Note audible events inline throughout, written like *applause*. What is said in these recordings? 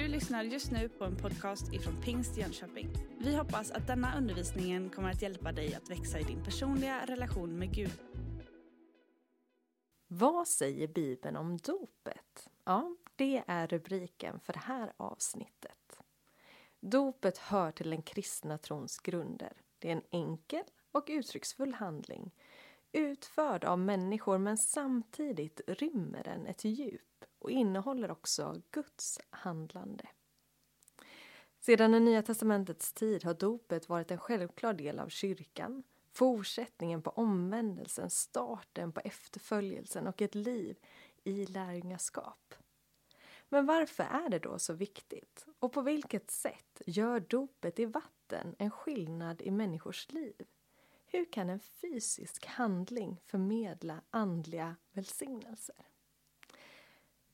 Du lyssnar just nu på en podcast ifrån Pingst Jönköping. Vi hoppas att denna undervisning kommer att hjälpa dig att växa i din personliga relation med Gud. Vad säger Bibeln om dopet? Ja, det är rubriken för det här avsnittet. Dopet hör till den kristna trons grunder. Det är en enkel och uttrycksfull handling utförd av människor men samtidigt rymmer den ett djup och innehåller också Guds handlande. Sedan det Nya testamentets tid har dopet varit en självklar del av kyrkan, fortsättningen på omvändelsen, starten på efterföljelsen och ett liv i lärjungaskap. Men varför är det då så viktigt? Och på vilket sätt gör dopet i vatten en skillnad i människors liv? Hur kan en fysisk handling förmedla andliga välsignelser?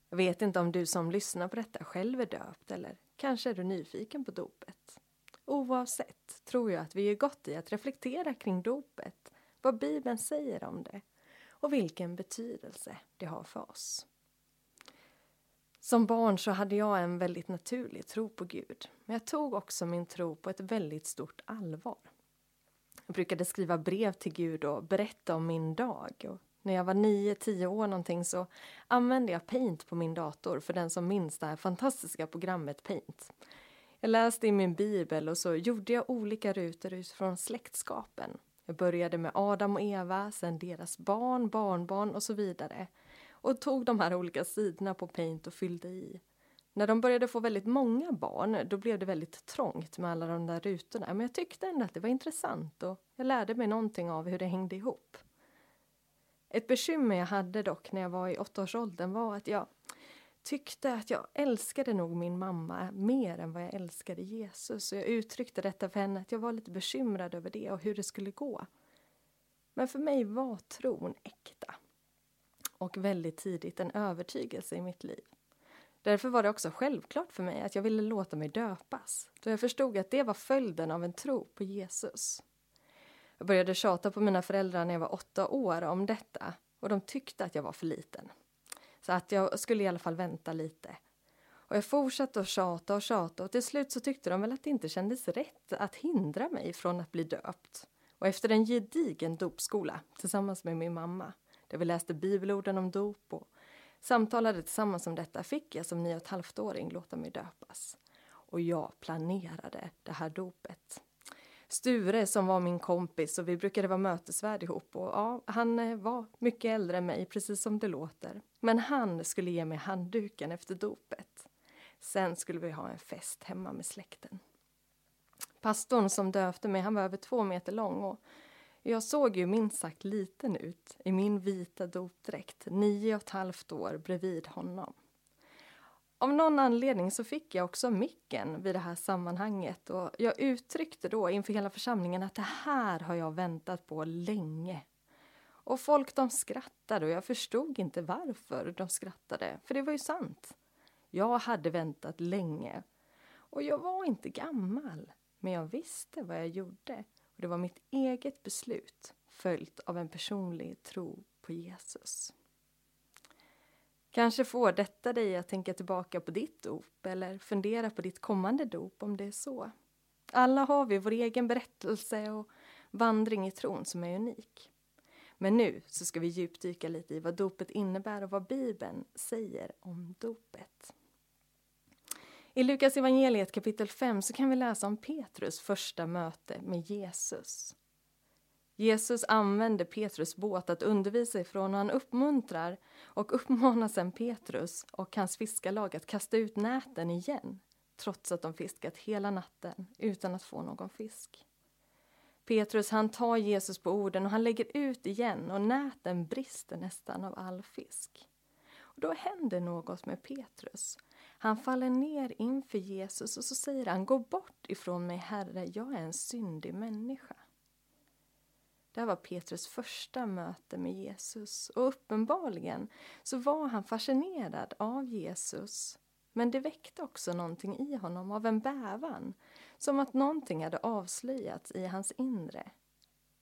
Jag vet inte om du som lyssnar på detta själv är döpt eller kanske är du nyfiken på dopet. Oavsett tror jag att vi gör gott i att reflektera kring dopet, vad Bibeln säger om det och vilken betydelse det har för oss. Som barn så hade jag en väldigt naturlig tro på Gud, men jag tog också min tro på ett väldigt stort allvar. Jag brukade skriva brev till Gud och berätta om min dag. Och när jag var 9-10 år någonting så använde jag Paint på min dator för den som minns det här fantastiska programmet Paint. Jag läste i min bibel och så gjorde jag olika rutor utifrån släktskapen. Jag började med Adam och Eva, sen deras barn, barnbarn och så vidare. Och tog de här olika sidorna på Paint och fyllde i. När de började få väldigt många barn, då blev det väldigt trångt med alla de där rutorna. Men jag tyckte ändå att det var intressant och jag lärde mig någonting av hur det hängde ihop. Ett bekymmer jag hade dock när jag var i åttaårsåldern var att jag tyckte att jag älskade nog min mamma mer än vad jag älskade Jesus. Och jag uttryckte detta för henne att jag var lite bekymrad över det och hur det skulle gå. Men för mig var tron äkta. Och väldigt tidigt en övertygelse i mitt liv. Därför var det också självklart för mig att jag ville låta mig döpas, då jag förstod att det var följden av en tro på Jesus. Jag började tjata på mina föräldrar när jag var åtta år om detta och de tyckte att jag var för liten. Så att jag skulle i alla fall vänta lite. Och jag fortsatte att tjata och tjata och till slut så tyckte de väl att det inte kändes rätt att hindra mig från att bli döpt. Och efter en gedigen dopskola tillsammans med min mamma, där vi läste bibelorden om dop och samtalade tillsammans om detta fick jag som nio och ett halvt-åring låta mig döpas. Och jag planerade det här dopet. Sture som var min kompis och vi brukade vara mötesvärd ihop och ja, han eh, var mycket äldre än mig, precis som det låter. Men han skulle ge mig handduken efter dopet. Sen skulle vi ha en fest hemma med släkten. Pastorn som döpte mig, han var över två meter lång och jag såg ju minst sagt liten ut i min vita dopdräkt, nio och ett halvt år bredvid honom. Av någon anledning så fick jag också micken vid det här sammanhanget och jag uttryckte då inför hela församlingen att det här har jag väntat på länge. Och folk de skrattade och jag förstod inte varför de skrattade, för det var ju sant. Jag hade väntat länge och jag var inte gammal, men jag visste vad jag gjorde och det var mitt eget beslut följt av en personlig tro på Jesus. Kanske får detta dig att tänka tillbaka på ditt dop eller fundera på ditt kommande dop om det är så. Alla har vi vår egen berättelse och vandring i tron som är unik. Men nu så ska vi djupdyka lite i vad dopet innebär och vad Bibeln säger om dopet. I Lukas evangeliet kapitel 5 så kan vi läsa om Petrus första möte med Jesus. Jesus använder Petrus båt att undervisa ifrån och han uppmuntrar och uppmanar sen Petrus och hans fiskarlag att kasta ut näten igen trots att de fiskat hela natten utan att få någon fisk. Petrus han tar Jesus på orden och han lägger ut igen och näten brister nästan av all fisk. Och då händer något med Petrus. Han faller ner inför Jesus och så säger han, gå bort ifrån mig Herre, jag är en syndig människa. Det här var Petrus första möte med Jesus och uppenbarligen så var han fascinerad av Jesus. Men det väckte också någonting i honom av en bävan, som att någonting hade avslöjats i hans inre.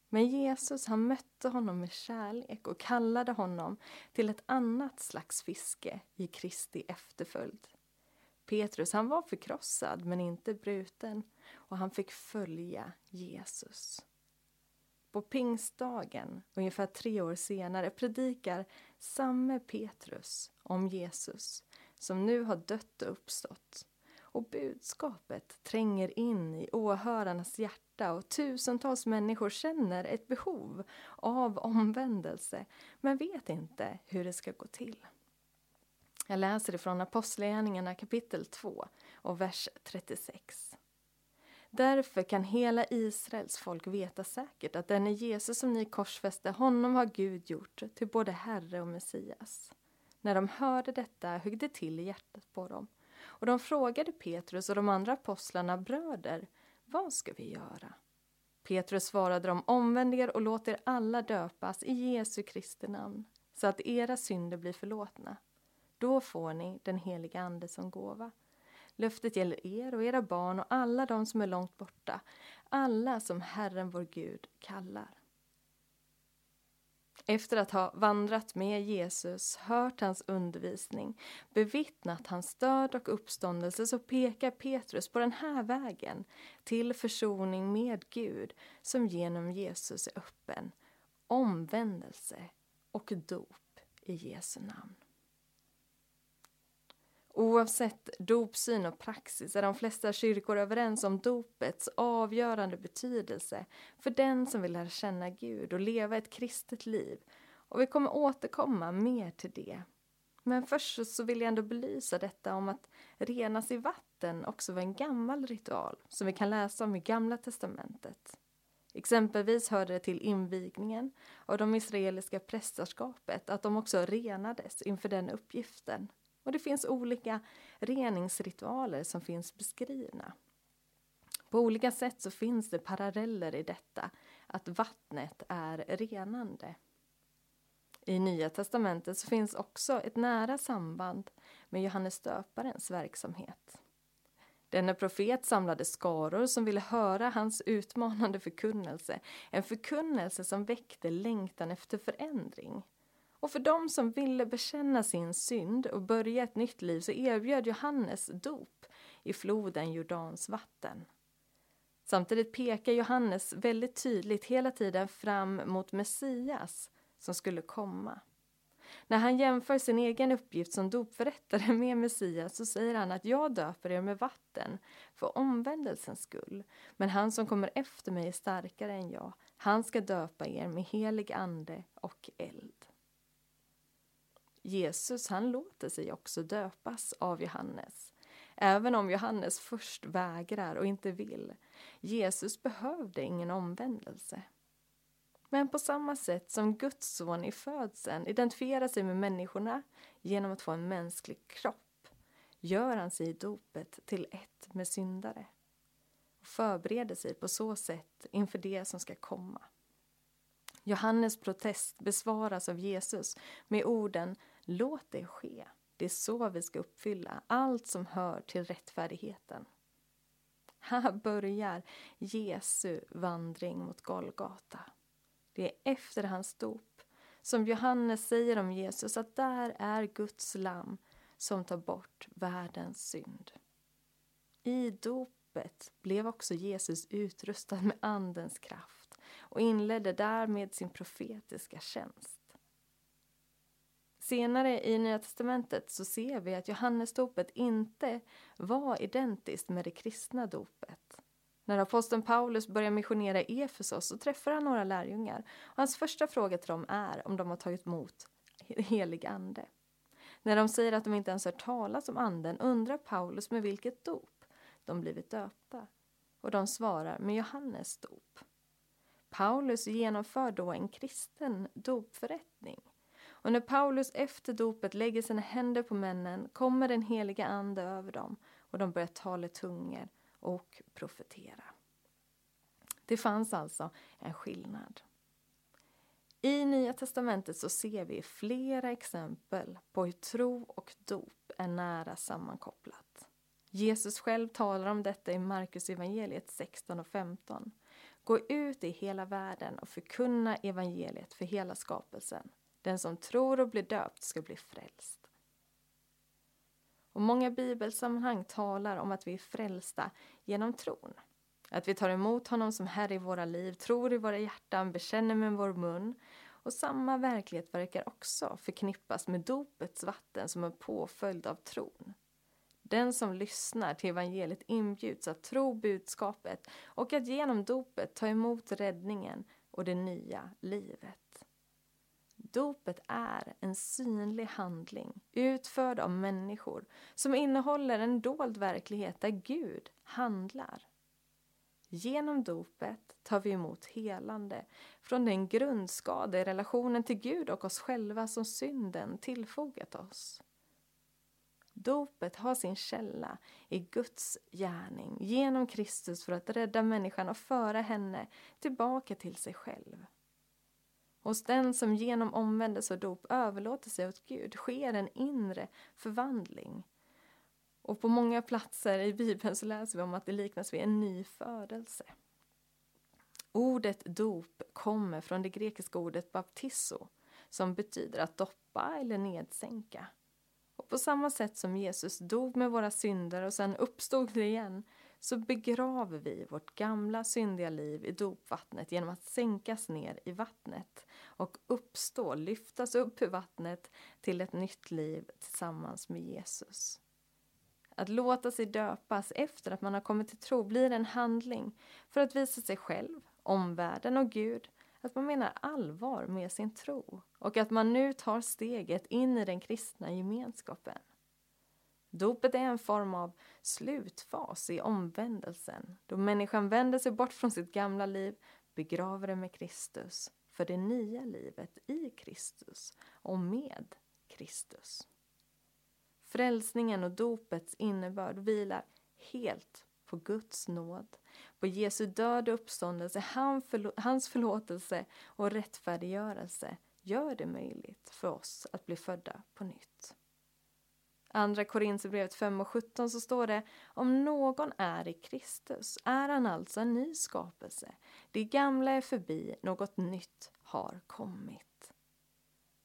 Men Jesus han mötte honom med kärlek och kallade honom till ett annat slags fiske i Kristi efterföljd. Petrus han var förkrossad men inte bruten och han fick följa Jesus. På pingstdagen, ungefär tre år senare, predikar samme Petrus om Jesus som nu har dött och uppstått. Och budskapet tränger in i åhörarnas hjärta och tusentals människor känner ett behov av omvändelse men vet inte hur det ska gå till. Jag läser ifrån Apostlagärningarna kapitel 2 och vers 36. Därför kan hela Israels folk veta säkert att den är Jesus som ni korsfäste, honom har Gud gjort till både Herre och Messias. När de hörde detta högg det till i hjärtat på dem. Och de frågade Petrus och de andra apostlarna, bröder, vad ska vi göra? Petrus svarade dem, omvänd er och låt er alla döpas i Jesu Kristi namn, så att era synder blir förlåtna. Då får ni den heliga Ande som gåva. Löftet gäller er och era barn och alla de som är långt borta, alla som Herren vår Gud kallar. Efter att ha vandrat med Jesus, hört hans undervisning, bevittnat hans död och uppståndelse så pekar Petrus på den här vägen till försoning med Gud som genom Jesus är öppen. Omvändelse och dop i Jesu namn. Oavsett dopsyn och praxis är de flesta kyrkor överens om dopets avgörande betydelse för den som vill lära känna Gud och leva ett kristet liv. Och vi kommer återkomma mer till det. Men först så vill jag ändå belysa detta om att renas i vatten också var en gammal ritual som vi kan läsa om i Gamla testamentet. Exempelvis hörde det till invigningen av de israeliska prästerskapet att de också renades inför den uppgiften. Och det finns olika reningsritualer som finns beskrivna. På olika sätt så finns det paralleller i detta, att vattnet är renande. I Nya testamentet så finns också ett nära samband med Johannes döparens verksamhet. Denne profet samlade skaror som ville höra hans utmanande förkunnelse, en förkunnelse som väckte längtan efter förändring. Och för dem som ville bekänna sin synd och börja ett nytt liv så erbjöd Johannes dop i floden Jordans vatten. Samtidigt pekar Johannes väldigt tydligt hela tiden fram mot Messias som skulle komma. När han jämför sin egen uppgift som dopförrättare med Messias så säger han att jag döper er med vatten för omvändelsens skull. Men han som kommer efter mig är starkare än jag. Han ska döpa er med helig ande och eld. Jesus han låter sig också döpas av Johannes. Även om Johannes först vägrar och inte vill. Jesus behövde ingen omvändelse. Men på samma sätt som Guds son i födseln identifierar sig med människorna genom att få en mänsklig kropp gör han sig i dopet till ett med syndare och förbereder sig på så sätt inför det som ska komma. Johannes protest besvaras av Jesus med orden Låt det ske. Det är så vi ska uppfylla allt som hör till rättfärdigheten. *laughs* Här börjar Jesu vandring mot Golgata. Det är efter hans dop som Johannes säger om Jesus att där är Guds lamm som tar bort världens synd. I dopet blev också Jesus utrustad med Andens kraft och inledde därmed sin profetiska tjänst. Senare i Nya testamentet så ser vi att Johannesdopet inte var identiskt med det kristna dopet. När aposteln Paulus börjar missionera i Efesos så träffar han några lärjungar och hans första fråga till dem är om de har tagit emot helig ande. När de säger att de inte ens hört talas om anden undrar Paulus med vilket dop de blivit döpta och de svarar med Johannes dop. Paulus genomför då en kristen dopförrättning och när Paulus efter dopet lägger sina händer på männen kommer den heliga ande över dem och de börjar tala tungor och profetera. Det fanns alltså en skillnad. I Nya testamentet så ser vi flera exempel på hur tro och dop är nära sammankopplat. Jesus själv talar om detta i Markus evangeliet 16 och 15. Gå ut i hela världen och förkunna evangeliet för hela skapelsen. Den som tror och blir döpt ska bli frälst. Och många bibelsammanhang talar om att vi är frälsta genom tron. Att vi tar emot honom som Herre i våra liv, tror i våra hjärtan, bekänner med vår mun. Och samma verklighet verkar också förknippas med dopets vatten som en påföljd av tron. Den som lyssnar till evangeliet inbjuds att tro budskapet och att genom dopet ta emot räddningen och det nya livet. Dopet är en synlig handling utförd av människor som innehåller en dold verklighet där Gud handlar. Genom dopet tar vi emot helande från den grundskada i relationen till Gud och oss själva som synden tillfogat oss. Dopet har sin källa i Guds gärning genom Kristus för att rädda människan och föra henne tillbaka till sig själv. Hos den som genom omvändelse och dop överlåter sig åt Gud sker en inre förvandling. Och på många platser i Bibeln så läser vi om att det liknas vid en ny födelse. Ordet dop kommer från det grekiska ordet baptisso som betyder att doppa eller nedsänka. Och på samma sätt som Jesus dog med våra synder och sen uppstod igen så begraver vi vårt gamla syndiga liv i dopvattnet genom att sänkas ner i vattnet och uppstå, lyftas upp ur vattnet till ett nytt liv tillsammans med Jesus. Att låta sig döpas efter att man har kommit till tro blir en handling för att visa sig själv, omvärlden och Gud att man menar allvar med sin tro och att man nu tar steget in i den kristna gemenskapen. Dopet är en form av slutfas i omvändelsen då människan vänder sig bort från sitt gamla liv, begraver det med Kristus för det nya livet i Kristus och med Kristus. Frälsningen och dopets innebörd vilar helt på Guds nåd på Jesu död och uppståndelse, hans förlåtelse och rättfärdiggörelse gör det möjligt för oss att bli födda på nytt. Andra Korinthierbrevet 5 och 17 så står det om någon är i Kristus är han alltså en ny skapelse. Det gamla är förbi, något nytt har kommit.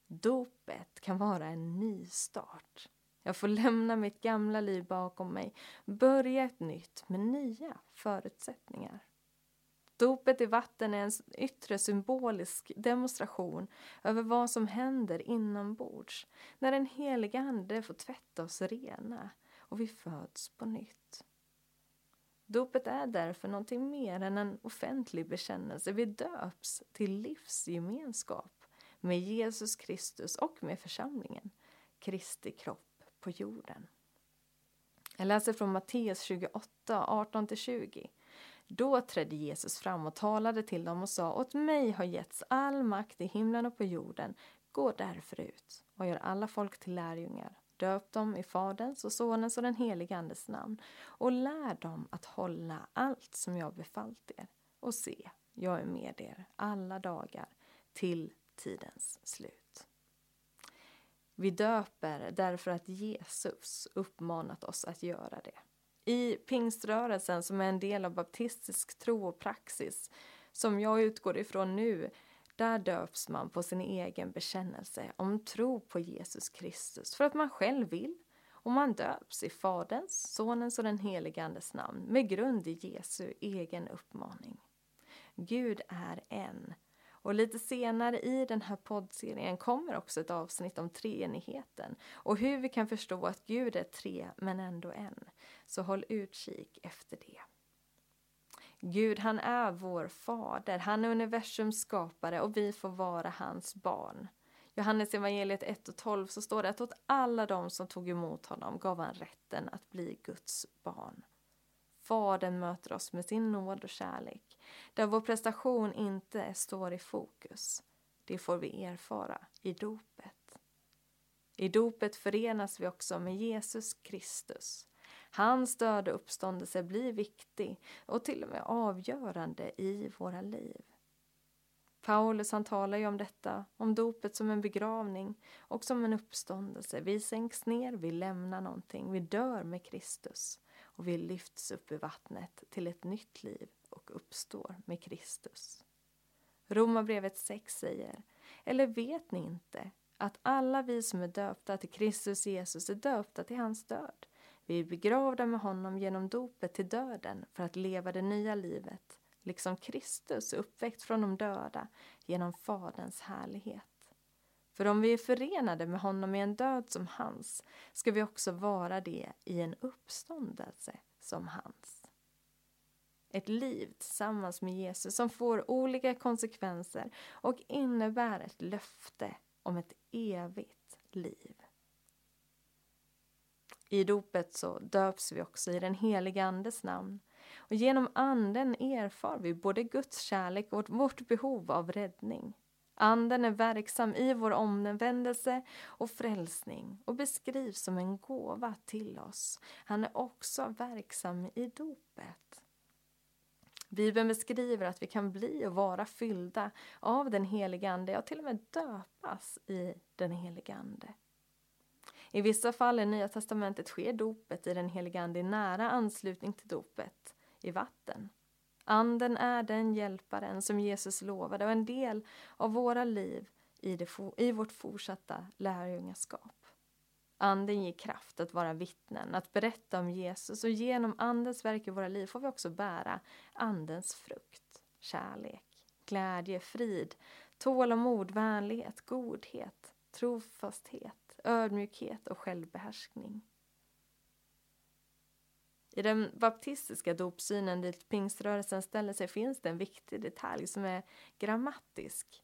Dopet kan vara en ny start. Jag får lämna mitt gamla liv bakom mig, börja ett nytt med nya förutsättningar. Dopet i vatten är en yttre symbolisk demonstration över vad som händer inombords när den heliga Ande får tvätta oss rena och vi föds på nytt. Dopet är därför någonting mer än en offentlig bekännelse. Vi döps till livsgemenskap med Jesus Kristus och med församlingen, Kristi kropp på jorden. Jag läser från Matteus 28, 18-20. Då trädde Jesus fram och talade till dem och sa åt mig har getts all makt i himlen och på jorden. Gå därför ut och gör alla folk till lärjungar. Döp dem i Faderns och Sonens och den helige Andes namn och lär dem att hålla allt som jag befallt er. Och se, jag är med er alla dagar till tidens slut. Vi döper därför att Jesus uppmanat oss att göra det. I pingströrelsen, som är en del av baptistisk tro och praxis, som jag utgår ifrån nu, där döps man på sin egen bekännelse om tro på Jesus Kristus för att man själv vill. Och man döps i Faderns, Sonens och den helige Andes namn med grund i Jesu egen uppmaning. Gud är en och lite senare i den här poddserien kommer också ett avsnitt om treenigheten och hur vi kan förstå att Gud är tre men ändå en. Så håll utkik efter det. Gud, han är vår fader, han är universums skapare och vi får vara hans barn. Johannes evangeliet 1 och 12 så står det att åt alla de som tog emot honom gav han rätten att bli Guds barn. Fadern möter oss med sin nåd och kärlek, där vår prestation inte står i fokus. Det får vi erfara i dopet. I dopet förenas vi också med Jesus Kristus. Hans död och uppståndelse blir viktig och till och med avgörande i våra liv. Paulus han talar ju om detta, om dopet som en begravning och som en uppståndelse. Vi sänks ner, vi lämnar någonting, vi dör med Kristus och vi lyfts upp ur vattnet till ett nytt liv och uppstår med Kristus. Romarbrevet 6 säger, eller vet ni inte att alla vi som är döpta till Kristus Jesus är döpta till hans död. Vi är begravda med honom genom dopet till döden för att leva det nya livet, liksom Kristus är uppväckt från de döda genom Faderns härlighet. För om vi är förenade med honom i en död som hans ska vi också vara det i en uppståndelse som hans. Ett liv tillsammans med Jesus som får olika konsekvenser och innebär ett löfte om ett evigt liv. I dopet så döps vi också i den heliga Andes namn. Och genom Anden erfar vi både Guds kärlek och vårt behov av räddning. Anden är verksam i vår omvändelse och frälsning och beskrivs som en gåva till oss. Han är också verksam i dopet. Bibeln beskriver att vi kan bli och vara fyllda av den helige Ande, ja till och med döpas i den helige Ande. I vissa fall i Nya testamentet sker dopet i den helige Ande i nära anslutning till dopet i vatten. Anden är den hjälparen som Jesus lovade och en del av våra liv i, det, i vårt fortsatta lärjungaskap. Anden ger kraft att vara vittnen, att berätta om Jesus och genom Andens verk i våra liv får vi också bära Andens frukt, kärlek, glädje, frid, tålamod, vänlighet, godhet, trofasthet, ödmjukhet och självbehärskning. I den baptistiska dopsynen dit pingströrelsen ställer sig finns det en viktig detalj som är grammatisk.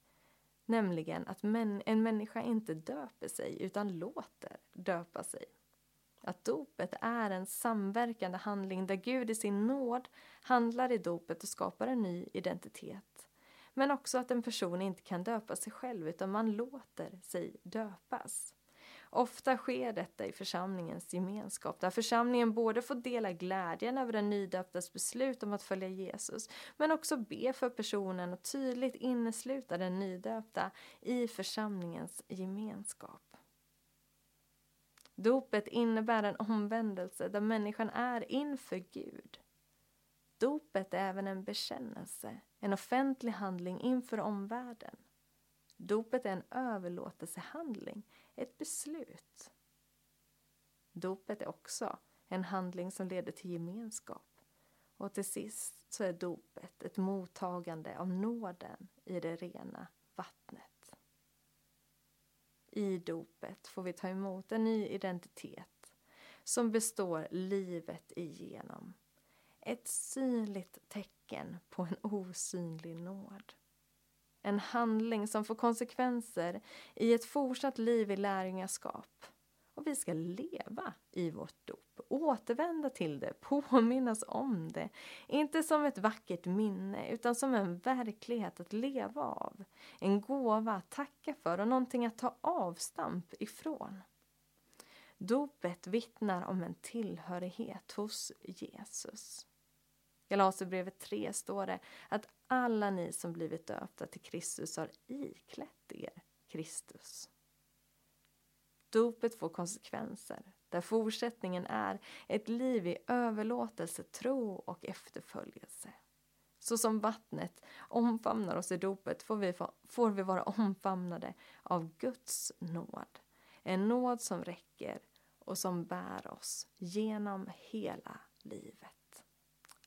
Nämligen att en människa inte döper sig utan låter döpa sig. Att dopet är en samverkande handling där Gud i sin nåd handlar i dopet och skapar en ny identitet. Men också att en person inte kan döpa sig själv utan man låter sig döpas. Ofta sker detta i församlingens gemenskap där församlingen både får dela glädjen över den nydöptas beslut om att följa Jesus men också be för personen och tydligt innesluta den nydöpta i församlingens gemenskap. Dopet innebär en omvändelse där människan är inför Gud. Dopet är även en bekännelse, en offentlig handling inför omvärlden. Dopet är en överlåtelsehandling, ett beslut. Dopet är också en handling som leder till gemenskap. Och till sist så är dopet ett mottagande av nåden i det rena vattnet. I dopet får vi ta emot en ny identitet som består livet igenom. Ett synligt tecken på en osynlig nåd. En handling som får konsekvenser i ett fortsatt liv i lärjungaskap. Och vi ska leva i vårt dop, återvända till det, påminnas om det. Inte som ett vackert minne, utan som en verklighet att leva av. En gåva att tacka för och någonting att ta avstamp ifrån. Dopet vittnar om en tillhörighet hos Jesus. I Galaterbrevet 3 står det att alla ni som blivit döpta till Kristus har iklätt er Kristus. Dopet får konsekvenser, där fortsättningen är ett liv i överlåtelse, tro och efterföljelse. Så som vattnet omfamnar oss i dopet får vi, får vi vara omfamnade av Guds nåd. En nåd som räcker och som bär oss genom hela livet.